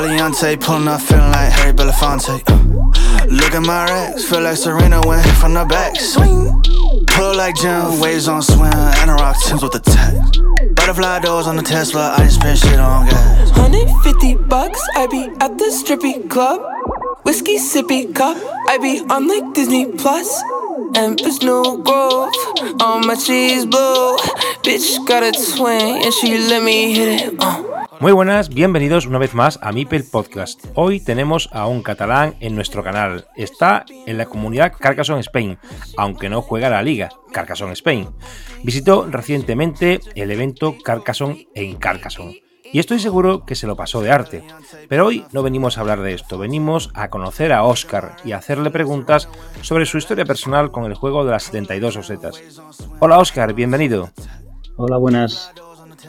Eliante pulling up, feeling like Harry Belafonte. Look at my racks, feel like Serena hit from the back. Swing, pull like Jim, waves on swim, and a rock Tims with the tech. Butterfly doors on the Tesla, I just spend shit on gas. 150 bucks, I be at the strippy club. Whiskey sippy cup, I be on like Disney Plus. Empress New Grove, on my cheese blue. Bitch got a twin, and she let me hit it. Uh. Muy buenas, bienvenidos una vez más a Mipel Podcast. Hoy tenemos a un catalán en nuestro canal. Está en la comunidad Carcassonne Spain, aunque no juega la liga Carcassonne Spain. Visitó recientemente el evento Carcassonne en Carcassonne. Y estoy seguro que se lo pasó de arte. Pero hoy no venimos a hablar de esto, venimos a conocer a Oscar y a hacerle preguntas sobre su historia personal con el juego de las 72 osetas. Hola Oscar, bienvenido. Hola, buenas.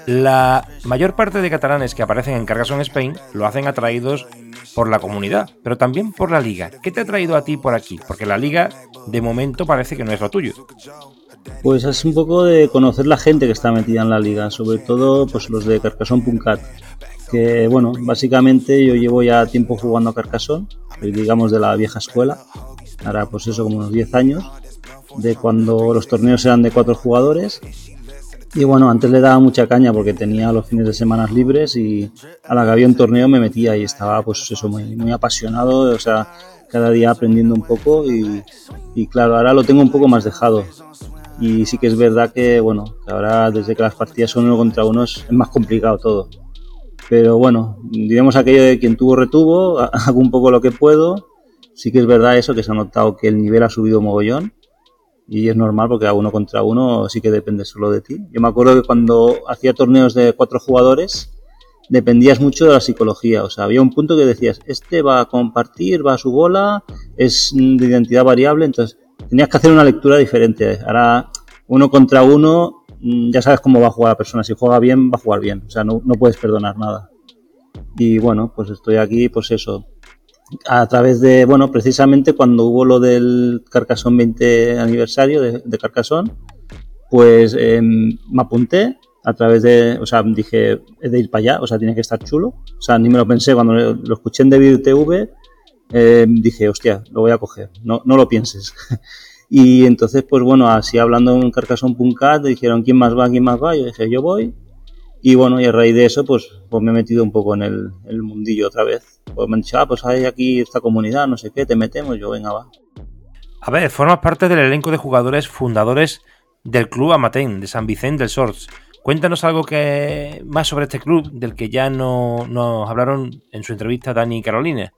La mayor parte de catalanes que aparecen en Carcassonne Spain lo hacen atraídos por la comunidad, pero también por la liga. ¿Qué te ha traído a ti por aquí? Porque la liga de momento parece que no es lo tuyo. Pues es un poco de conocer la gente que está metida en la liga, sobre todo pues los de Carcassonne.cat. Que bueno, básicamente yo llevo ya tiempo jugando a Carcassonne, digamos de la vieja escuela. Ahora pues eso, como unos 10 años, de cuando los torneos eran de cuatro jugadores y bueno, antes le daba mucha caña porque tenía los fines de semana libres y a la que había un torneo me metía y estaba pues eso muy, muy apasionado, o sea, cada día aprendiendo un poco y, y, claro, ahora lo tengo un poco más dejado. Y sí que es verdad que bueno, que ahora desde que las partidas son uno contra uno es, más complicado todo. Pero bueno, diremos aquello de quien tuvo retuvo, hago un poco lo que puedo. Sí que es verdad eso, que se ha notado que el nivel ha subido mogollón y es normal porque a uno contra uno sí que depende solo de ti. Yo me acuerdo que cuando hacía torneos de cuatro jugadores dependías mucho de la psicología, o sea, había un punto que decías, este va a compartir, va a su bola, es de identidad variable, entonces tenías que hacer una lectura diferente. Ahora, uno contra uno, ya sabes cómo va a jugar la persona, si juega bien, va a jugar bien, o sea, no, no puedes perdonar nada. Y bueno, pues estoy aquí, pues eso, a través de, bueno, precisamente cuando hubo lo del Carcassonne 20 aniversario de, de Carcassonne, pues eh, me apunté a través de, o sea, dije, he de ir para allá, o sea, tiene que estar chulo. O sea, ni me lo pensé, cuando lo escuché en David TV, eh, dije, hostia, lo voy a coger, no, no lo pienses. y entonces, pues bueno, así hablando en Carcassonne.cat, dijeron, ¿quién más va? ¿Quién más va? Yo dije, yo voy. Y bueno, y a raíz de eso, pues, pues me he metido un poco en el, el mundillo otra vez. Pues me han dicho, ah, pues hay aquí esta comunidad, no sé qué, te metemos, yo venga, va. A ver, formas parte del elenco de jugadores fundadores del club Amatén, de San Vicente del Sors. Cuéntanos algo que más sobre este club, del que ya no, nos hablaron en su entrevista Dani y Carolina.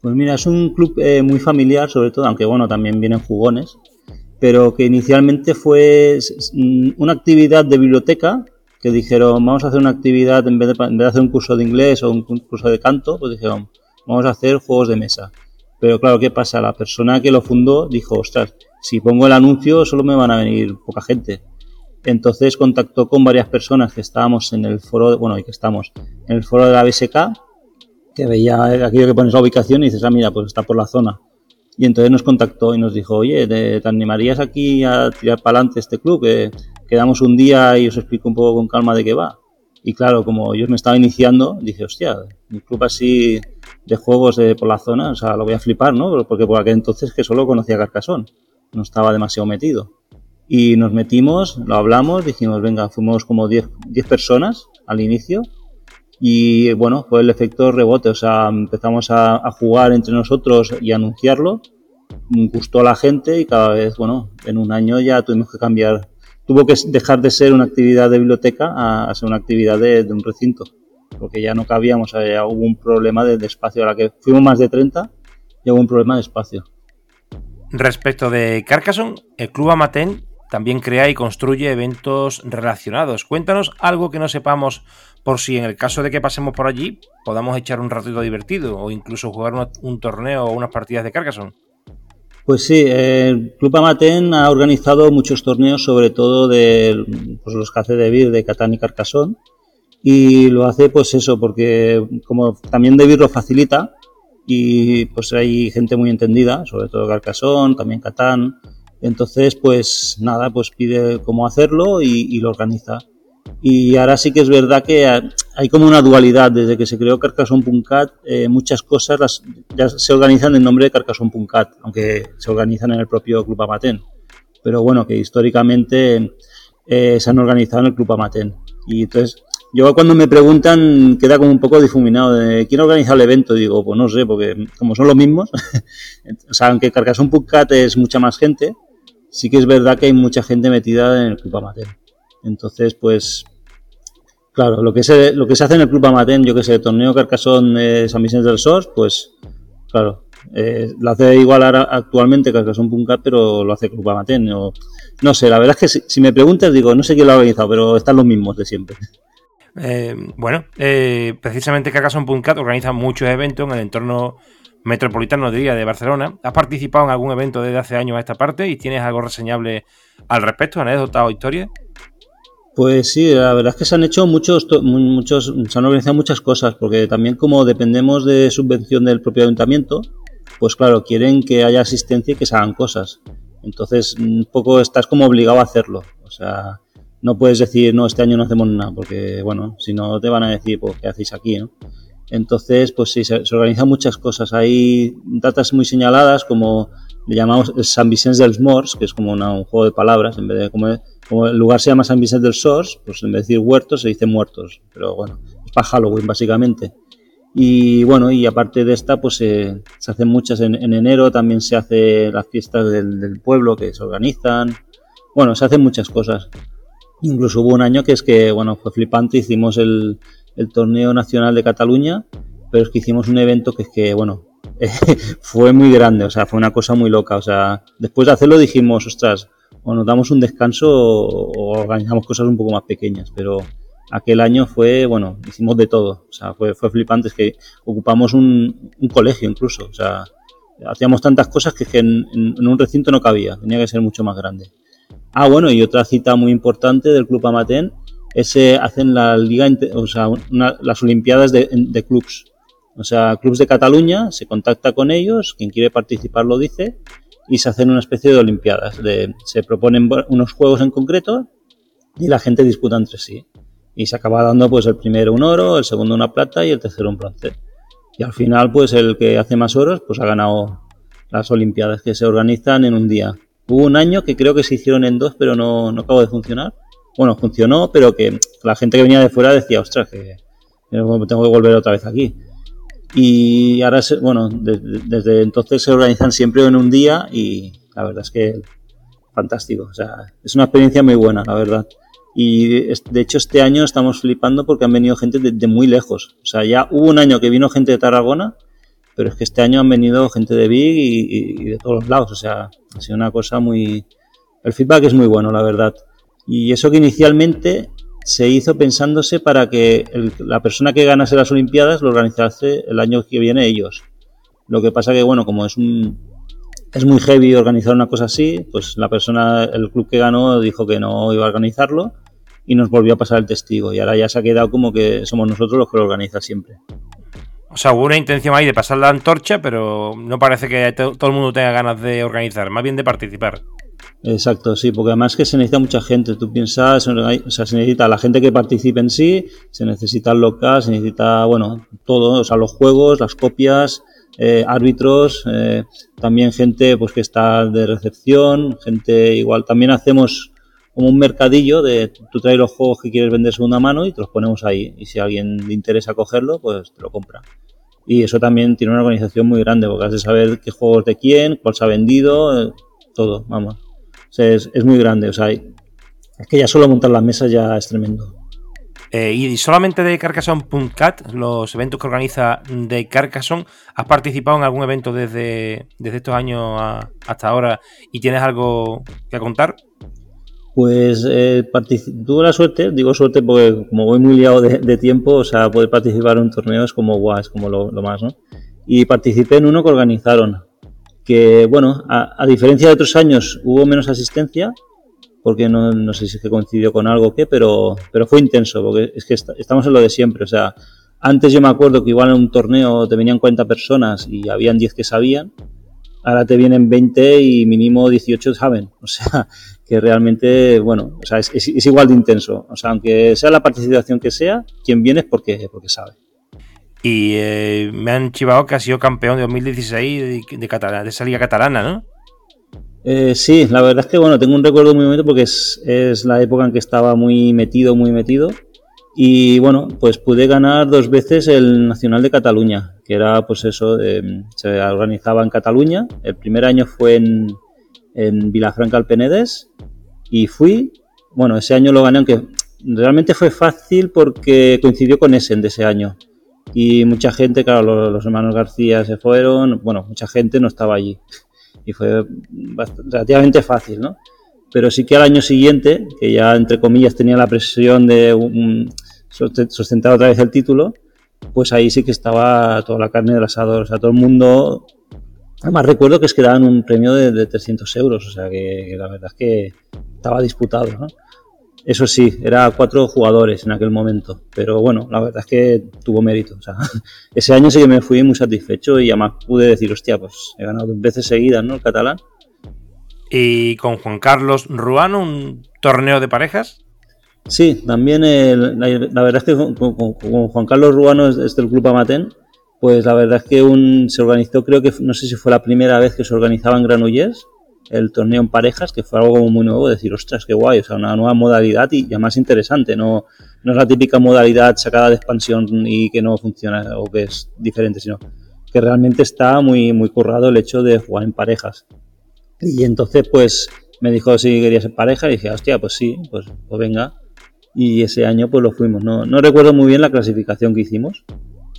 Pues mira, es un club eh, muy familiar, sobre todo, aunque bueno, también vienen jugones, pero que inicialmente fue una actividad de biblioteca que dijeron, vamos a hacer una actividad, en vez, de, hacer un curso de inglés o un curso de canto, pues dijeron, vamos a hacer juegos de mesa. Pero claro, ¿qué pasa? La persona que lo fundó dijo, ostras, si pongo el anuncio solo me van a venir poca gente. Entonces contactó con varias personas que estábamos en el foro, bueno, y que estamos en el foro de la BSK, que veía aquello que pones la ubicación y dices, ah, mira, pues está por la zona. Y entonces nos contactó y nos dijo, oye, ¿te animarías aquí a tirar para adelante este club? Que quedamos un día y os explico un poco con calma de qué va. Y claro, como yo me estaba iniciando, dije, hostia, un club así de juegos de, por la zona, o sea, lo voy a flipar, ¿no? Porque por aquel entonces que solo conocía Carcassonne, no estaba demasiado metido. Y nos metimos, lo hablamos, dijimos, venga, fuimos como 10 personas al inicio. Y bueno, fue el efecto rebote, o sea, empezamos a, a jugar entre nosotros y a anunciarlo. Gustó a la gente y cada vez, bueno, en un año ya tuvimos que cambiar tuvo que dejar de ser una actividad de biblioteca a, ser una actividad de, un recinto. porque ya no cabíamos, ya hubo un problema de, espacio. A la que fuimos más de 30, ya hubo un problema de espacio. Respecto de Carcassonne, el Club Amaten también crea y construye eventos relacionados. Cuéntanos algo que no sepamos por si en el caso de que pasemos por allí podamos echar un ratito divertido o incluso jugar un, un torneo o unas partidas de Carcassonne. Pues sí, el Club Amaten ha organizado muchos torneos, sobre todo de pues, los que hace de de Catán y Carcassonne, y lo hace pues eso, porque como también de Vir lo facilita, y pues hay gente muy entendida, sobre todo Carcassonne, también Catán, entonces pues nada, pues pide cómo hacerlo y lo organiza. Y ahora sí que es verdad que hay como una dualidad. Desde que se creó Carcassonne.cat, eh, muchas cosas las, ya se organizan en nombre de Carcassonne.cat, aunque se organizan en el propio Club Amaten. Pero bueno, que históricamente eh, se han organizado en el Club Amaten. Y entonces, yo cuando me preguntan, queda como un poco difuminado de quién organiza el evento. Digo, pues no sé, porque como son los mismos, o sea, aunque Carcassonne.cat es mucha más gente, sí que es verdad que hay mucha gente metida en el Club Amaten. Entonces, pues, claro, lo que se, lo que se hace en el Club Amaten, yo que sé, torneo Carcassonne eh, San Vicente del Sors, pues, claro, eh, lo hace igual ahora, actualmente Carcassonne.cat, pero lo hace Club Amaten. O, no sé, la verdad es que si, me preguntas, digo, no sé quién lo ha organizado, pero están los mismos de siempre. Eh, bueno, eh, precisamente Carcassonne.cat organiza muchos eventos en el entorno metropolitano, diría, de Barcelona. ¿Has participado en algún evento desde hace años a esta parte y tienes algo reseñable al respecto, anécdota o historia? Pues sí, la verdad es que se han hecho muchos, muchos, se han organizado muchas cosas, porque también como dependemos de subvención del propio ayuntamiento, pues claro, quieren que haya asistencia y que se hagan cosas. Entonces, un poco estás como obligado a hacerlo. O sea, no puedes decir, no, este año no hacemos nada, porque, bueno, si no te van a decir, pues, ¿qué hacéis aquí, no? Entonces, pues sí, se, organizan muchas cosas. Hay datas muy señaladas, como le llamamos San Vicente dels Morts, que es como una, un juego de palabras, en vez de como, como, el lugar se llama San Vicente del Sors, pues en vez de decir huertos se dice muertos, pero bueno, es para Halloween básicamente. Y bueno, y aparte de esta, pues eh, se hacen muchas en, en, enero, también se hace las fiestas del, del, pueblo que se organizan, bueno, se hacen muchas cosas. Incluso hubo un año que es que, bueno, fue flipante, hicimos el, el torneo nacional de Cataluña, pero es que hicimos un evento que es que, bueno, fue muy grande, o sea, fue una cosa muy loca. O sea, después de hacerlo dijimos, ostras, o nos damos un descanso o, organizamos cosas un poco más pequeñas, pero aquel año fue, bueno, hicimos de todo. O sea, fue, fue flipante, es que ocupamos un, un colegio incluso, o sea, hacíamos tantas cosas que, que en, en, un recinto no cabía, tenía que ser mucho más grande. Ah, bueno, y otra cita muy importante del Club Amatén es eh, hacen la liga, o sea, una, las Olimpiadas de, de clubs. O sea, clubs de Cataluña, se contacta con ellos, quien quiere participar lo dice, y se hacen una especie de olimpiadas. De, se proponen unos juegos en concreto y la gente disputa entre sí. Y se acaba dando pues el primero un oro, el segundo una plata y el tercero un bronce. Y al final pues el que hace más oros pues ha ganado las olimpiadas que se organizan en un día. Hubo un año que creo que se hicieron en dos pero no, no acabó de funcionar. Bueno, funcionó pero que la gente que venía de fuera decía, ostras, que tengo que volver otra vez aquí y ahora, bueno, desde, entonces se organizan siempre en un día y la verdad es que fantástico, o sea, es una experiencia muy buena, la verdad. Y de hecho este año estamos flipando porque han venido gente de, muy lejos, o sea, ya hubo un año que vino gente de Tarragona, pero es que este año han venido gente de Big y, y de todos los lados, o sea, ha sido una cosa muy... El feedback es muy bueno, la verdad. Y eso que inicialmente se hizo pensándose para que el, la persona que ganase las Olimpiadas lo organizase el año que viene ellos. Lo que pasa que, bueno, como es es muy heavy organizar una cosa así, pues la persona, el club que ganó dijo que no iba a organizarlo y nos volvió a pasar el testigo. Y ahora ya se ha quedado como que somos nosotros los que lo organiza siempre. O sea, hubo una intención ahí de pasar la antorcha, pero no parece que todo el mundo tenga ganas de organizar, más bien de participar. Exacto, sí, porque además que se necesita mucha gente. Tú piensas, o sea, se necesita la gente que participe en sí, se necesita el local, se necesita, bueno, todo, o sea, los juegos, las copias, eh, árbitros, eh, también gente pues que está de recepción, gente igual. También hacemos como un mercadillo de tú traes los juegos que quieres vender segunda mano y te los ponemos ahí. Y si a alguien le interesa cogerlo, pues te lo compra. Y eso también tiene una organización muy grande, porque has de saber qué juegos de quién, cuál se ha vendido, eh, todo, vamos. O sea, es, es, muy grande, o sea, es que ya solo montar las mesas ya es tremendo. Eh, y solamente de Carcassonne.cat, los eventos que organiza de Carcassonne, ¿has participado en algún evento desde, desde estos años hasta ahora y tienes algo que contar? Pues eh, tuve la suerte, digo suerte porque como voy muy liado de, tiempo, o sea, poder participar en un torneo es como guau, es como lo, más, ¿no? Y participé en uno que organizaron, que bueno, a, diferencia de otros años hubo menos asistencia, porque no, sé si es que coincidió con algo o qué, pero, pero fue intenso, porque es que estamos en lo de siempre, o sea, antes yo me acuerdo que igual en un torneo te venían 40 personas y habían 10 que sabían, ahora te vienen 20 y mínimo 18 saben. O sea, que realmente, bueno, o sea, es, es, igual de intenso. O sea, aunque sea la participación que sea, quien viene es porque, porque sabe. Y eh, me han chivado que ha sido campeón de 2016 de, de, de esa liga catalana, ¿no? Eh, sí, la verdad es que bueno, tengo un recuerdo muy bonito porque es, es, la época en que estaba muy metido, muy metido. Y bueno, pues pude ganar dos veces el Nacional de Cataluña, que era pues eso, eh, se organizaba en Cataluña. El primer año fue en, en Vilafranca al Penedès y fui, bueno, ese año lo gané, aunque realmente fue fácil porque coincidió con Essen de ese año. Y mucha gente, claro, los, hermanos García se fueron, bueno, mucha gente no estaba allí. Y fue relativamente fácil, ¿no? Pero sí que al año siguiente, que ya entre comillas tenía la presión de un, sustentar otra vez el título, pues ahí sí que estaba toda la carne del asador. O sea, todo el mundo Además recuerdo que es que daban un premio de, 300 euros, o sea que, la verdad es que estaba disputado. ¿no? Eso sí, era cuatro jugadores en aquel momento, pero bueno, la verdad es que tuvo mérito. O sea, ese año sí que me fui muy satisfecho y además pude decir, hostia, pues he ganado dos veces seguidas, ¿no? El catalán. ¿Y con Juan Carlos Ruano un torneo de parejas? Sí, también la, verdad es que con, Juan Carlos Ruano es, es del Club Amatén pues la verdad es que un, se organizó, creo que no sé si fue la primera vez que se organizaba en Granollers el torneo en parejas, que fue algo muy nuevo, decir, ostras, qué guay, o sea, una nueva modalidad y ya más interesante, no, no es la típica modalidad sacada de expansión y que no funciona o que es diferente, sino que realmente está muy, muy currado el hecho de jugar en parejas. Y entonces, pues, me dijo si quería ser pareja y dije, hostia, pues sí, pues, pues venga. Y ese año, pues lo fuimos. No, no recuerdo muy bien la clasificación que hicimos,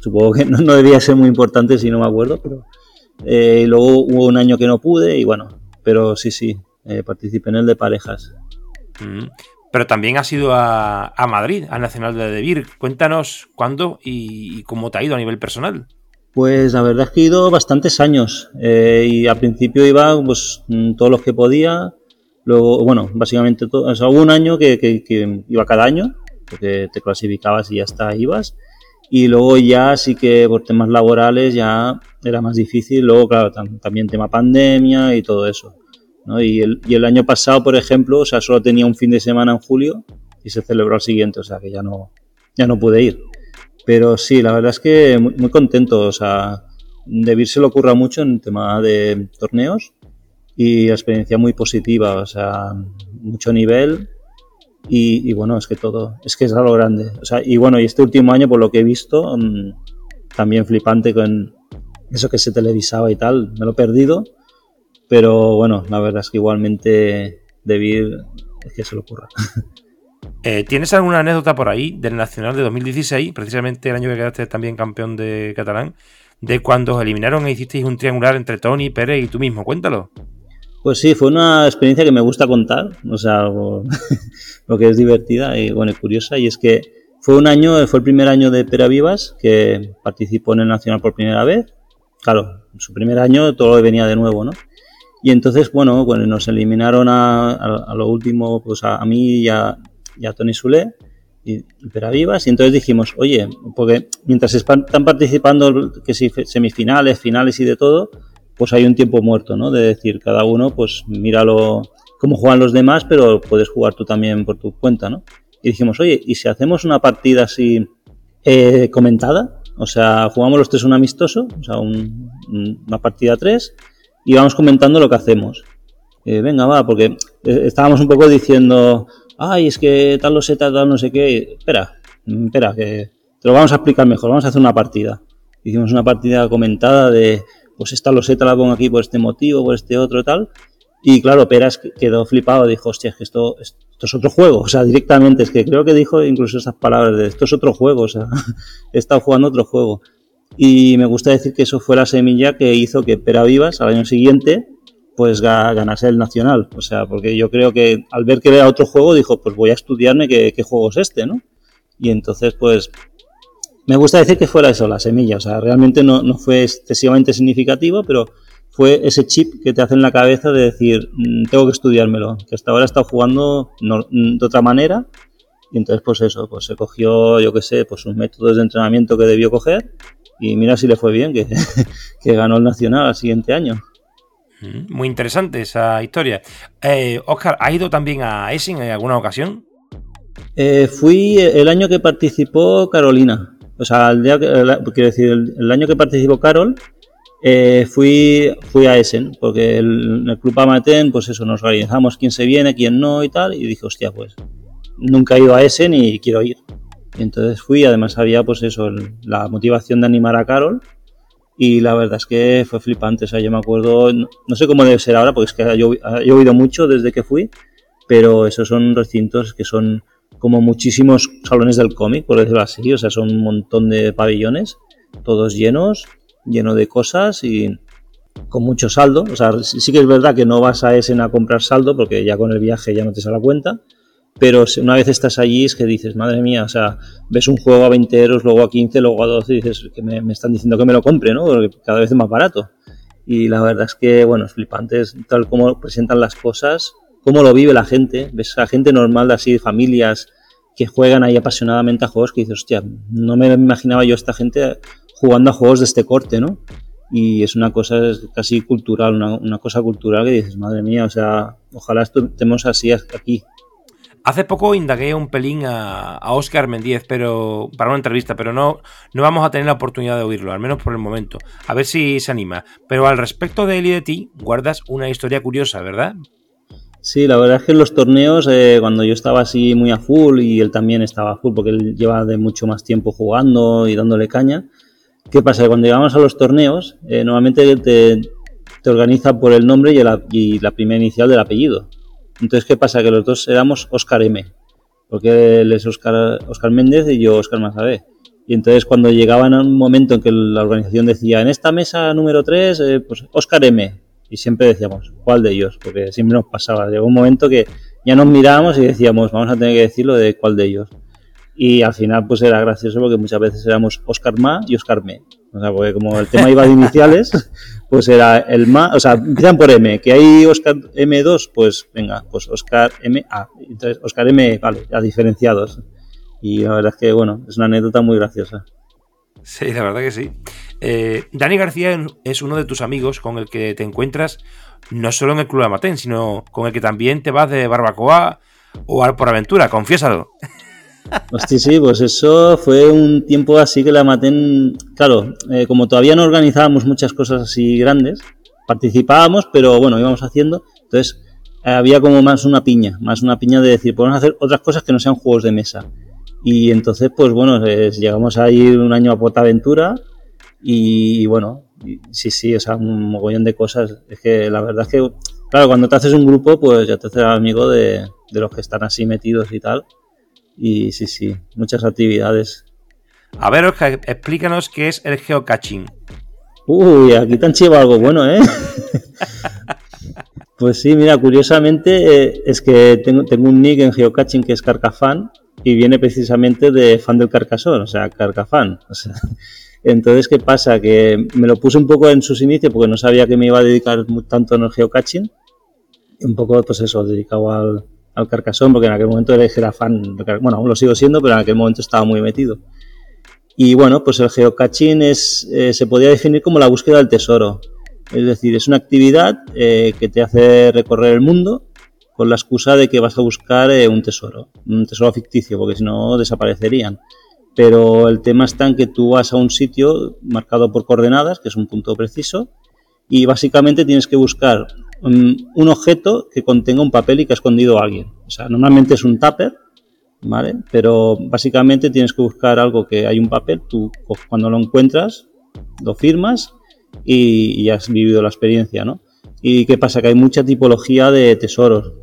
Supongo que no, debía ser muy importante si no me acuerdo, pero eh, luego hubo un año que no pude y bueno, pero sí, sí, eh, participé en el de parejas. Mm. Pero también has ido a, Madrid, al Nacional de Debir. Cuéntanos cuándo y, cómo te ha ido a nivel personal. Pues la verdad es que he ido bastantes años eh, y al principio iba pues mm, todos los que podía. Luego, bueno, básicamente todo. O sea, hubo un año que, que iba cada año, porque te clasificabas y ya está, ibas y luego ya sí que por temas laborales ya era más difícil, luego claro, también tema pandemia y todo eso. Y, el, año pasado, por ejemplo, o sea, solo tenía un fin de semana en julio y se celebró el siguiente, o sea que ya no, ya no pude ir. Pero sí, la verdad es que muy, contento, o sea, de se lo ocurra mucho en tema de torneos y experiencia muy positiva, o sea, mucho nivel y, bueno, es que todo, es que es algo grande. O sea, y bueno, y este último año, por lo que he visto, mm, también flipante con eso que se televisaba y tal, me lo he perdido. Pero bueno, la verdad es que igualmente debí es que se lo ocurra. Eh, ¿Tienes alguna anécdota por ahí del Nacional de 2016, precisamente el año que quedaste también campeón de catalán, de cuando os eliminaron e hicisteis un triangular entre Tony, Pérez y tú mismo? Cuéntalo. Pues sí, fue una experiencia que me gusta contar, o sea, algo, lo que es divertida y bueno, curiosa, y es que fue un año, fue el primer año de Pera Vivas que participó en el Nacional por primera vez. Claro, en su primer año todo venía de nuevo, ¿no? Y entonces, bueno, bueno nos eliminaron a, lo último, pues a, mí y a, Tony Sule y, Pera Vivas, y entonces dijimos, oye, porque mientras están participando, que si semifinales, finales y de todo, pues hay un tiempo muerto, ¿no? De decir, cada uno, pues míralo cómo juegan los demás, pero puedes jugar tú también por tu cuenta, ¿no? Y dijimos, oye, ¿y si hacemos una partida así eh, comentada? O sea, jugamos los tres un amistoso, o sea, una partida tres, y vamos comentando lo que hacemos. Eh, venga, va, porque eh, estábamos un poco diciendo, ay, es que tal lo sé, tal, no sé qué. Espera, espera, que te lo vamos a explicar mejor, vamos a hacer una partida. Hicimos una partida comentada de pues esta loseta la pongo aquí por este motivo, por este otro tal. Y claro, Peras quedó flipado, dijo, hostia, es que esto, esto es otro juego, o sea, directamente, es que creo que dijo incluso esas palabras de esto es otro juego, o sea, he estado jugando otro juego. Y me gusta decir que eso fue la semilla que hizo que Pera Vivas al año siguiente pues ganase el Nacional. O sea, porque yo creo que al ver que era otro juego dijo, pues voy a estudiarme qué, qué juego es este, ¿no? Y entonces, pues, me gusta decir que fuera eso, la semilla. O sea, realmente no, no fue excesivamente significativo, pero fue ese chip que te hace en la cabeza de decir, mm, tengo que estudiármelo, que hasta ahora he estado jugando mm, de otra manera. Y entonces, pues eso, pues se cogió, yo qué sé, pues sus métodos de entrenamiento que debió coger. Y mira si le fue bien, que, que ganó el Nacional al siguiente año. Mm, muy interesante esa historia. Eh, Oscar, ¿ha ido también a Essen en alguna ocasión? Eh, fui el año que participó Carolina. O sea, el día quiero decir, el, año que participó Carol, eh, fui, fui a Essen, porque el, el Club Amaten, pues eso, nos organizamos quién se viene, quién no y tal, y dije, hostia, pues nunca he ido a Essen y quiero ir. Entonces fui, además había pues eso, la motivación de animar a Carol, y la verdad es que fue flipante. O sea, yo me acuerdo, no, sé cómo debe ser ahora, porque es que ha llovido mucho desde que fui, pero esos son recintos que son como muchísimos salones del cómic, por decirlo así. O sea, son un montón de pabellones, todos llenos, llenos de cosas y con mucho saldo. O sea, sí que es verdad que no vas a Essen a comprar saldo, porque ya con el viaje ya no te sale la cuenta pero una vez estás allí es que dices, madre mía, o sea, ves un juego a 20 euros, luego a 15, luego a 12 y dices que me, están diciendo que me lo compre, ¿no? Porque cada vez es más barato. Y la verdad es que, bueno, es flipante, tal como presentan las cosas, cómo lo vive la gente, ves a gente normal de así, familias que juegan ahí apasionadamente a juegos que dices, hostia, no me imaginaba yo esta gente jugando a juegos de este corte, ¿no? Y es una cosa casi cultural, una, una cosa cultural que dices, madre mía, o sea, ojalá estemos así aquí, Hace poco indagué un pelín a, Oscar Mendíez pero, para una entrevista, pero no, no vamos a tener la oportunidad de oírlo, al menos por el momento. A ver si se anima. Pero al respecto de él y de ti, guardas una historia curiosa, ¿verdad? Sí, la verdad es que en los torneos, eh, cuando yo estaba así muy a full y él también estaba a full porque él lleva de mucho más tiempo jugando y dándole caña, ¿qué pasa? Cuando llegamos a los torneos, eh, normalmente te, te organiza por el nombre y la, y la primera inicial del apellido. Entonces, ¿qué pasa? Que los dos éramos Oscar M. Porque él es Oscar, Oscar Méndez y yo Oscar Mazabé. Y entonces cuando llegaban a un momento en que la organización decía, en esta mesa número 3, eh, pues Oscar M. Y siempre decíamos, ¿cuál de ellos? Porque siempre nos pasaba. Llegó un momento que ya nos mirábamos y decíamos, vamos a tener que decirlo de cuál de ellos. Y al final pues era gracioso porque muchas veces éramos Oscar Ma y Oscar Me. O sea, porque como el tema iba de iniciales, pues era el MA, o sea, empiezan por M, que hay Oscar M2, pues venga, pues Oscar MA. Entonces, Oscar M, vale, ya diferenciados. Y la verdad es que, bueno, es una anécdota muy graciosa. Sí, la verdad que sí. Eh, Dani García es uno de tus amigos con el que te encuentras no solo en el Club de Amatén, sino con el que también te vas de barbacoa o por aventura, confiésalo. Hostia, sí, pues eso fue un tiempo así que la Maten, claro, eh, como todavía no organizábamos muchas cosas así grandes, participábamos, pero bueno, íbamos haciendo, entonces eh, había como más una piña, más una piña de decir, podemos hacer otras cosas que no sean juegos de mesa. Y entonces, pues bueno, llegamos a ir un año a Portaventura y, y bueno, sí, sí, o sea, un mogollón de cosas. Es que la verdad es que, claro, cuando te haces un grupo, pues ya te haces amigo de, de los que están así metidos y tal. Y sí, sí, muchas actividades. A ver, Oscar, explícanos qué es el geocaching. Uy, aquí te han chivado algo bueno, ¿eh? pues sí, mira, curiosamente eh, es que tengo, tengo, un nick en geocaching que es Carcafan y viene precisamente de fan del Carcasón, o sea, Carcafan. O sea, entonces, ¿qué pasa? Que me lo puse un poco en sus inicios porque no sabía que me iba a dedicar tanto en el geocaching. Un poco, pues eso, dedicado al, al Carcasón, porque en aquel momento era fan, bueno, aún lo sigo siendo, pero en aquel momento estaba muy metido. Y bueno, pues el geocaching es, eh, se podría definir como la búsqueda del tesoro. Es decir, es una actividad eh, que te hace recorrer el mundo con la excusa de que vas a buscar eh, un tesoro, un tesoro ficticio, porque si no desaparecerían. Pero el tema está en que tú vas a un sitio marcado por coordenadas, que es un punto preciso, y básicamente tienes que buscar un, objeto que contenga un papel y que ha escondido a alguien. O sea, normalmente es un tupper, ¿vale? Pero básicamente tienes que buscar algo que hay un papel, tú cuando lo encuentras, lo firmas y, has vivido la experiencia, ¿no? ¿Y qué pasa? Que hay mucha tipología de tesoros.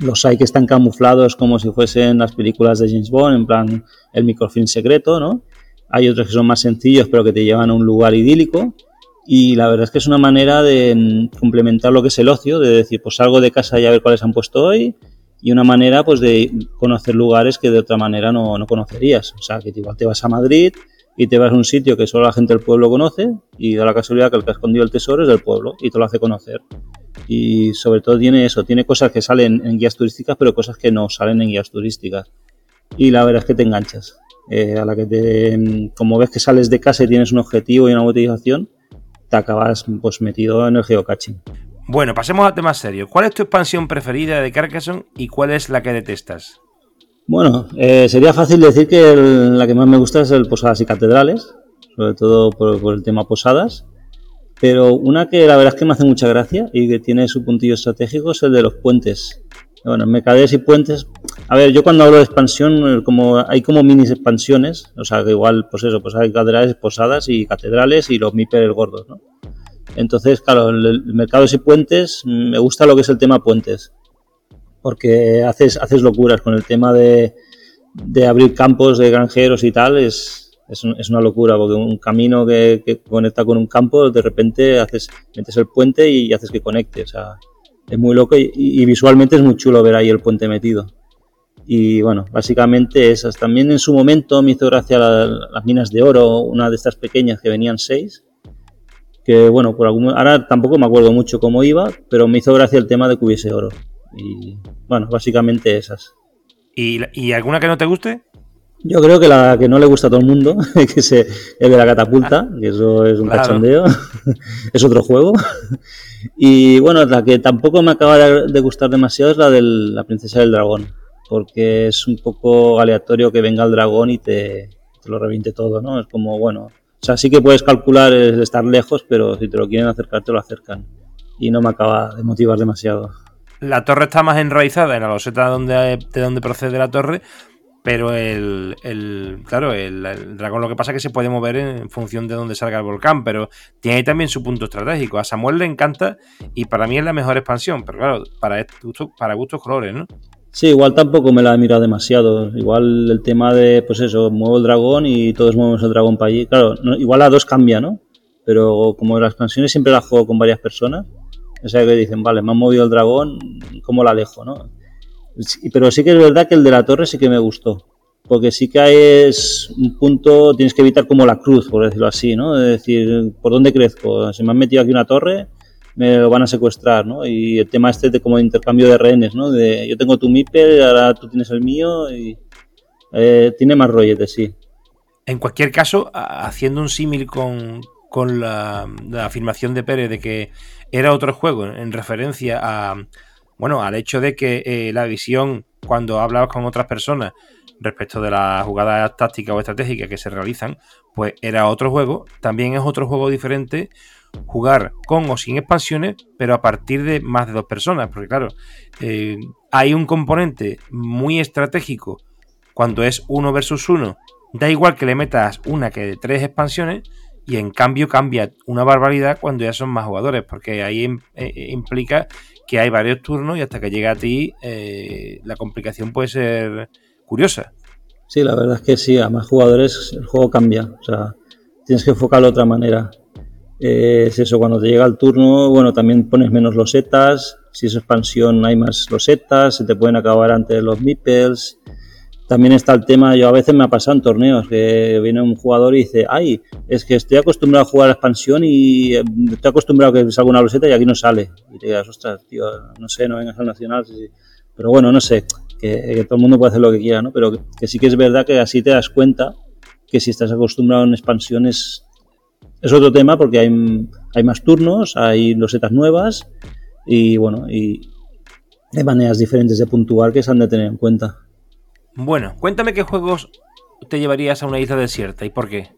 Los hay que están camuflados como si fuesen las películas de James Bond, en plan el microfilm secreto, ¿no? Hay otros que son más sencillos, pero que te llevan a un lugar idílico. Y la verdad es que es una manera de mm, complementar lo que es el ocio, de decir, pues salgo de casa y a ver cuáles han puesto hoy, y una manera pues de conocer lugares que de otra manera no, no conocerías. O sea, que igual te vas a Madrid y te vas a un sitio que solo la gente del pueblo conoce y da la casualidad que el que ha escondido el tesoro es del pueblo y te lo hace conocer. Y sobre todo tiene eso, tiene cosas que salen en guías turísticas, pero cosas que no salen en guías turísticas. Y la verdad es que te enganchas. Eh, a la que te, como ves que sales de casa y tienes un objetivo y una motivación, te acabas pues metido en el geocaching. Bueno, pasemos al tema serio. ¿Cuál es tu expansión preferida de Carcassonne y cuál es la que detestas? Bueno, eh, sería fácil decir que la que más me gusta es el Posadas y Catedrales, sobre todo por, el tema Posadas. Pero una que la verdad es que me hace mucha gracia y que tiene su puntillo estratégico es el de los puentes. Bueno, mercaderes y puentes. A ver, yo cuando hablo de expansión, eh, como hay como mini expansiones, o sea, que igual, pues eso, pues hay catedrales, posadas y catedrales y los míperes gordos, ¿no? Entonces, claro, el, mercados y puentes, me gusta lo que es el tema puentes porque haces, haces locuras con el tema de, de abrir campos de granjeros y tal, es, es, una locura, porque un camino que, conecta con un campo, de repente haces, metes el puente y haces que conecte, o sea, es muy loco y, visualmente es muy chulo ver ahí el puente metido. Y bueno, básicamente esas. También en su momento me hizo gracia las minas de oro, una de estas pequeñas que venían seis, que bueno, por algún, ahora tampoco me acuerdo mucho cómo iba, pero me hizo gracia el tema de que hubiese oro. Y bueno, básicamente esas. ¿Y, alguna que no te guste? Yo creo que la que no le gusta a todo el mundo, que es el de la catapulta, que eso es un cachondeo, es otro juego. Y bueno, la que tampoco me acaba de gustar demasiado es la de la princesa del dragón, porque es un poco aleatorio que venga el dragón y te, te lo reviente todo, ¿no? Es como, bueno, o sea, sí que puedes calcular el estar lejos, pero si te lo quieren acercar, te lo acercan. Y no me acaba de motivar demasiado la torre está más enraizada en la loseta donde, de donde procede la torre, pero el, claro, el, dragón lo que pasa es que se puede mover en función de donde salga el volcán, pero tiene también su punto estratégico. A Samuel le encanta y para mí es la mejor expansión, pero claro, para, para gustos colores, ¿no? Sí, igual tampoco me la he mirado demasiado. Igual el tema de, pues eso, muevo el dragón y todos movemos el dragón para allí. Claro, igual a dos cambia, ¿no? Pero como las expansiones siempre las juego con varias personas, o sea que dicen, vale, me han movido el dragón, ¿cómo la alejo, no? Pero sí que es verdad que el de la torre sí que me gustó. Porque sí que es un punto, tienes que evitar como la cruz, por decirlo así, ¿no? Es decir, ¿por dónde crezco? Si me han metido aquí una torre, me lo van a secuestrar, ¿no? Y el tema este de como intercambio de rehenes, ¿no? De yo tengo tu MIPE, ahora tú tienes el mío y eh, tiene más rollete, sí. En cualquier caso, haciendo un símil con, con la, afirmación de Pérez de que era otro juego en referencia a bueno al hecho de que eh, la visión cuando hablabas con otras personas respecto de las jugadas tácticas o estratégicas que se realizan pues era otro juego también es otro juego diferente jugar con o sin expansiones pero a partir de más de dos personas porque claro eh, hay un componente muy estratégico cuando es uno versus uno da igual que le metas una que de tres expansiones y en cambio cambia una barbaridad cuando ya son más jugadores, porque ahí eh, eh, implica que hay varios turnos y hasta que llega a ti la complicación puede ser curiosa. Sí, la verdad es que sí, a más jugadores el juego cambia, o sea, tienes que enfocarlo de otra manera. Es eso, cuando te llega el turno, bueno, también pones menos losetas, si es expansión hay más losetas, se te pueden acabar antes los meeples, también está el tema, yo a veces me ha pasado en torneos, que viene un jugador y dice, ay, es que estoy acostumbrado a jugar a expansión y eh, estoy acostumbrado a que salga una roseta y aquí no sale. Y te digas, ostras, tío, no sé, no vengas al Nacional. Pero bueno, no sé, que, todo el mundo puede hacer lo que quiera, ¿no? Pero que, sí que es verdad que así te das cuenta que si estás acostumbrado a una expansión es, otro tema porque hay, hay más turnos, hay losetas nuevas y bueno, y hay maneras diferentes de puntuar que se han de tener en cuenta. Bueno, cuéntame qué juegos te llevarías a una isla desierta y por qué.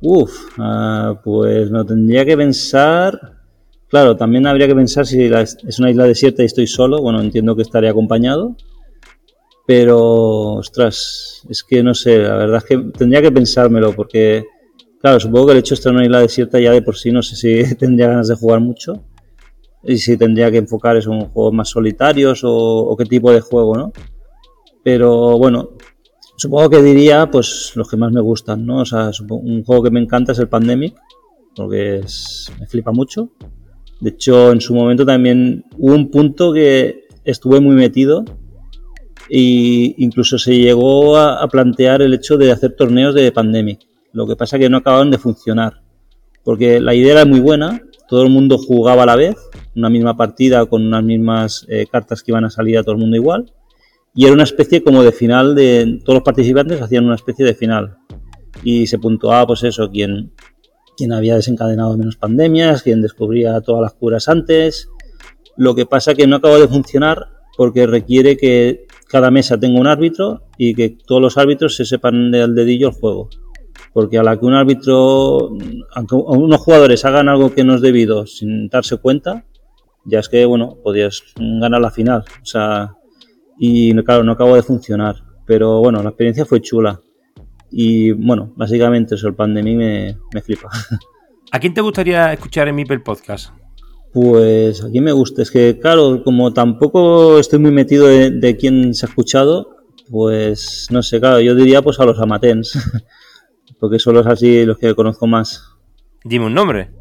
Uf, ah, pues no tendría que pensar. Claro, también habría que pensar si es una isla desierta y estoy solo. Bueno, entiendo que estaré acompañado. Pero, ostras, es que no sé, la verdad es que tendría que pensármelo porque, claro, supongo que el hecho de estar en una isla desierta ya de por sí no sé si tendría ganas de jugar mucho. y si tendría que enfocar eso en juegos más solitarios o, qué tipo de juego, ¿no? Pero bueno, supongo que diría pues los que más me gustan, ¿no? O sea, un juego que me encanta es el Pandemic, porque es, me flipa mucho. De hecho, en su momento también hubo un punto que estuve muy metido e incluso se llegó a, a plantear el hecho de hacer torneos de Pandemic. Lo que pasa que no acabaron de funcionar, porque la idea era muy buena, todo el mundo jugaba a la vez, una misma partida con unas mismas eh, cartas que iban a salir a todo el mundo igual, y era una especie como de final de todos los participantes hacían una especie de final y se puntuaba pues eso quién quién había desencadenado menos pandemias quién descubría todas las curas antes. Lo que pasa que no acabó de funcionar porque requiere que cada mesa tenga un árbitro y que todos los árbitros se sepan del dedillo el juego porque a la que un árbitro aunque unos jugadores hagan algo que no es debido sin darse cuenta ya es que bueno podías ganar la final o sea y claro, no acabó de funcionar. Pero bueno, la experiencia fue chula. Y bueno, básicamente eso, el pan de mí me, me flipa. ¿A quién te gustaría escuchar en mi Podcast? Pues a quién me gusta. Es que claro, como tampoco estoy muy metido de, de quién se ha escuchado, pues no sé, claro, yo diría pues a los amatens. Porque son los así los que conozco más. Dime un nombre.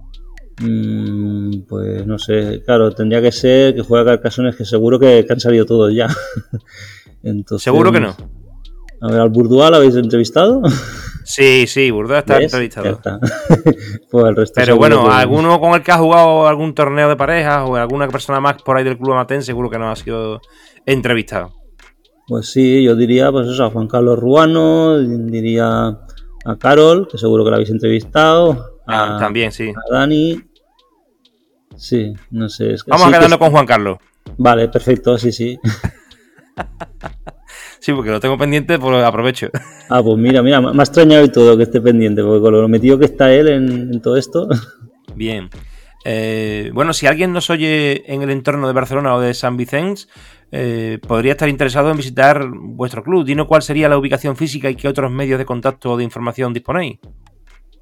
Mm, pues no sé, claro, tendría que ser que juega Carcasones, que seguro que, que han salido todos ya. Entonces, seguro que no. A ver, ¿al Bourdois lo habéis entrevistado? Sí, sí, Bourdois está ¿Ves? entrevistado. Está. pues el resto Pero bueno, que... alguno con el que ha jugado algún torneo de parejas o alguna persona más por ahí del club Amatén seguro que no ha sido entrevistado. Pues sí, yo diría pues eso, a Juan Carlos Ruano, diría a Carol, que seguro que la habéis entrevistado. A, ah, también, sí. A Dani. Sí, no sé. Es que, Vamos a quedarnos que... con Juan Carlos. Vale, perfecto, sí, sí. sí, porque lo tengo pendiente, pues aprovecho. Ah, pues mira, mira, me ha extrañado y todo que esté pendiente, porque con lo metido que está él en, en todo esto. Bien. Eh, bueno, si alguien nos oye en el entorno de Barcelona o de San Vicente, eh, podría estar interesado en visitar vuestro club. Dinos cuál sería la ubicación física y qué otros medios de contacto o de información disponéis.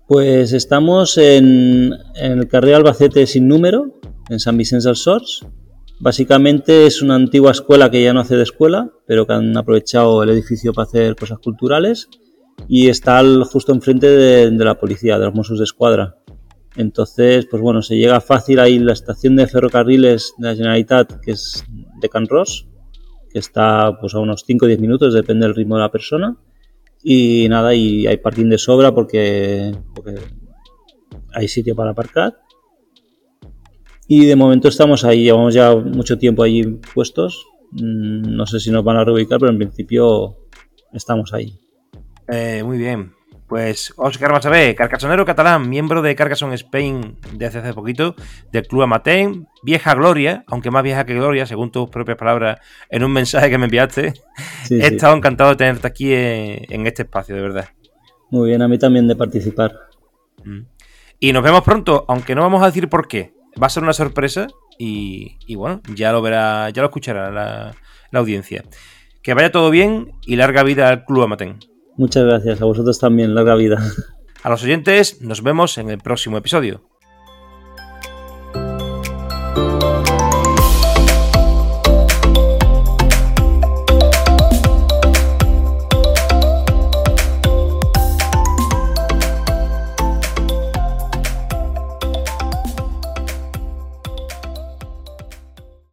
Pues estamos en, el carril Albacete sin número, en San Vicente del Sors. Básicamente es una antigua escuela que ya no hace de escuela, pero que han aprovechado el edificio para hacer cosas culturales y está justo enfrente de, de, la policía, de los Mossos de Escuadra. Entonces, pues bueno, se llega fácil ahí la estación de ferrocarriles de la Generalitat, que es de Can Ros, que está pues a unos 5 o 10 minutos, depende del ritmo de la persona y nada, y hay parking de sobra porque, porque hay sitio para aparcar. Y de momento estamos ahí, llevamos ya mucho tiempo allí puestos. Mm, No sé si nos van a reubicar, pero en principio estamos ahí. Eh, muy bien. Pues Óscar Machabé, carcasonero catalán, miembro de Carcassonne Spain desde hace poquito, del Club Amatén, vieja gloria, aunque más vieja que gloria, según tus propias palabras en un mensaje que me enviaste. Sí, He sí. estado encantado de tenerte aquí en, en, este espacio, de verdad. Muy bien, a mí también de participar. Mm. Y nos vemos pronto, aunque no vamos a decir por qué. Va a ser una sorpresa y, y bueno, ya lo verá, ya lo escuchará la, la audiencia. Que vaya todo bien y larga vida al Club Amatén. Muchas gracias, a vosotros también, larga vida. A los oyentes, nos vemos en el próximo episodio.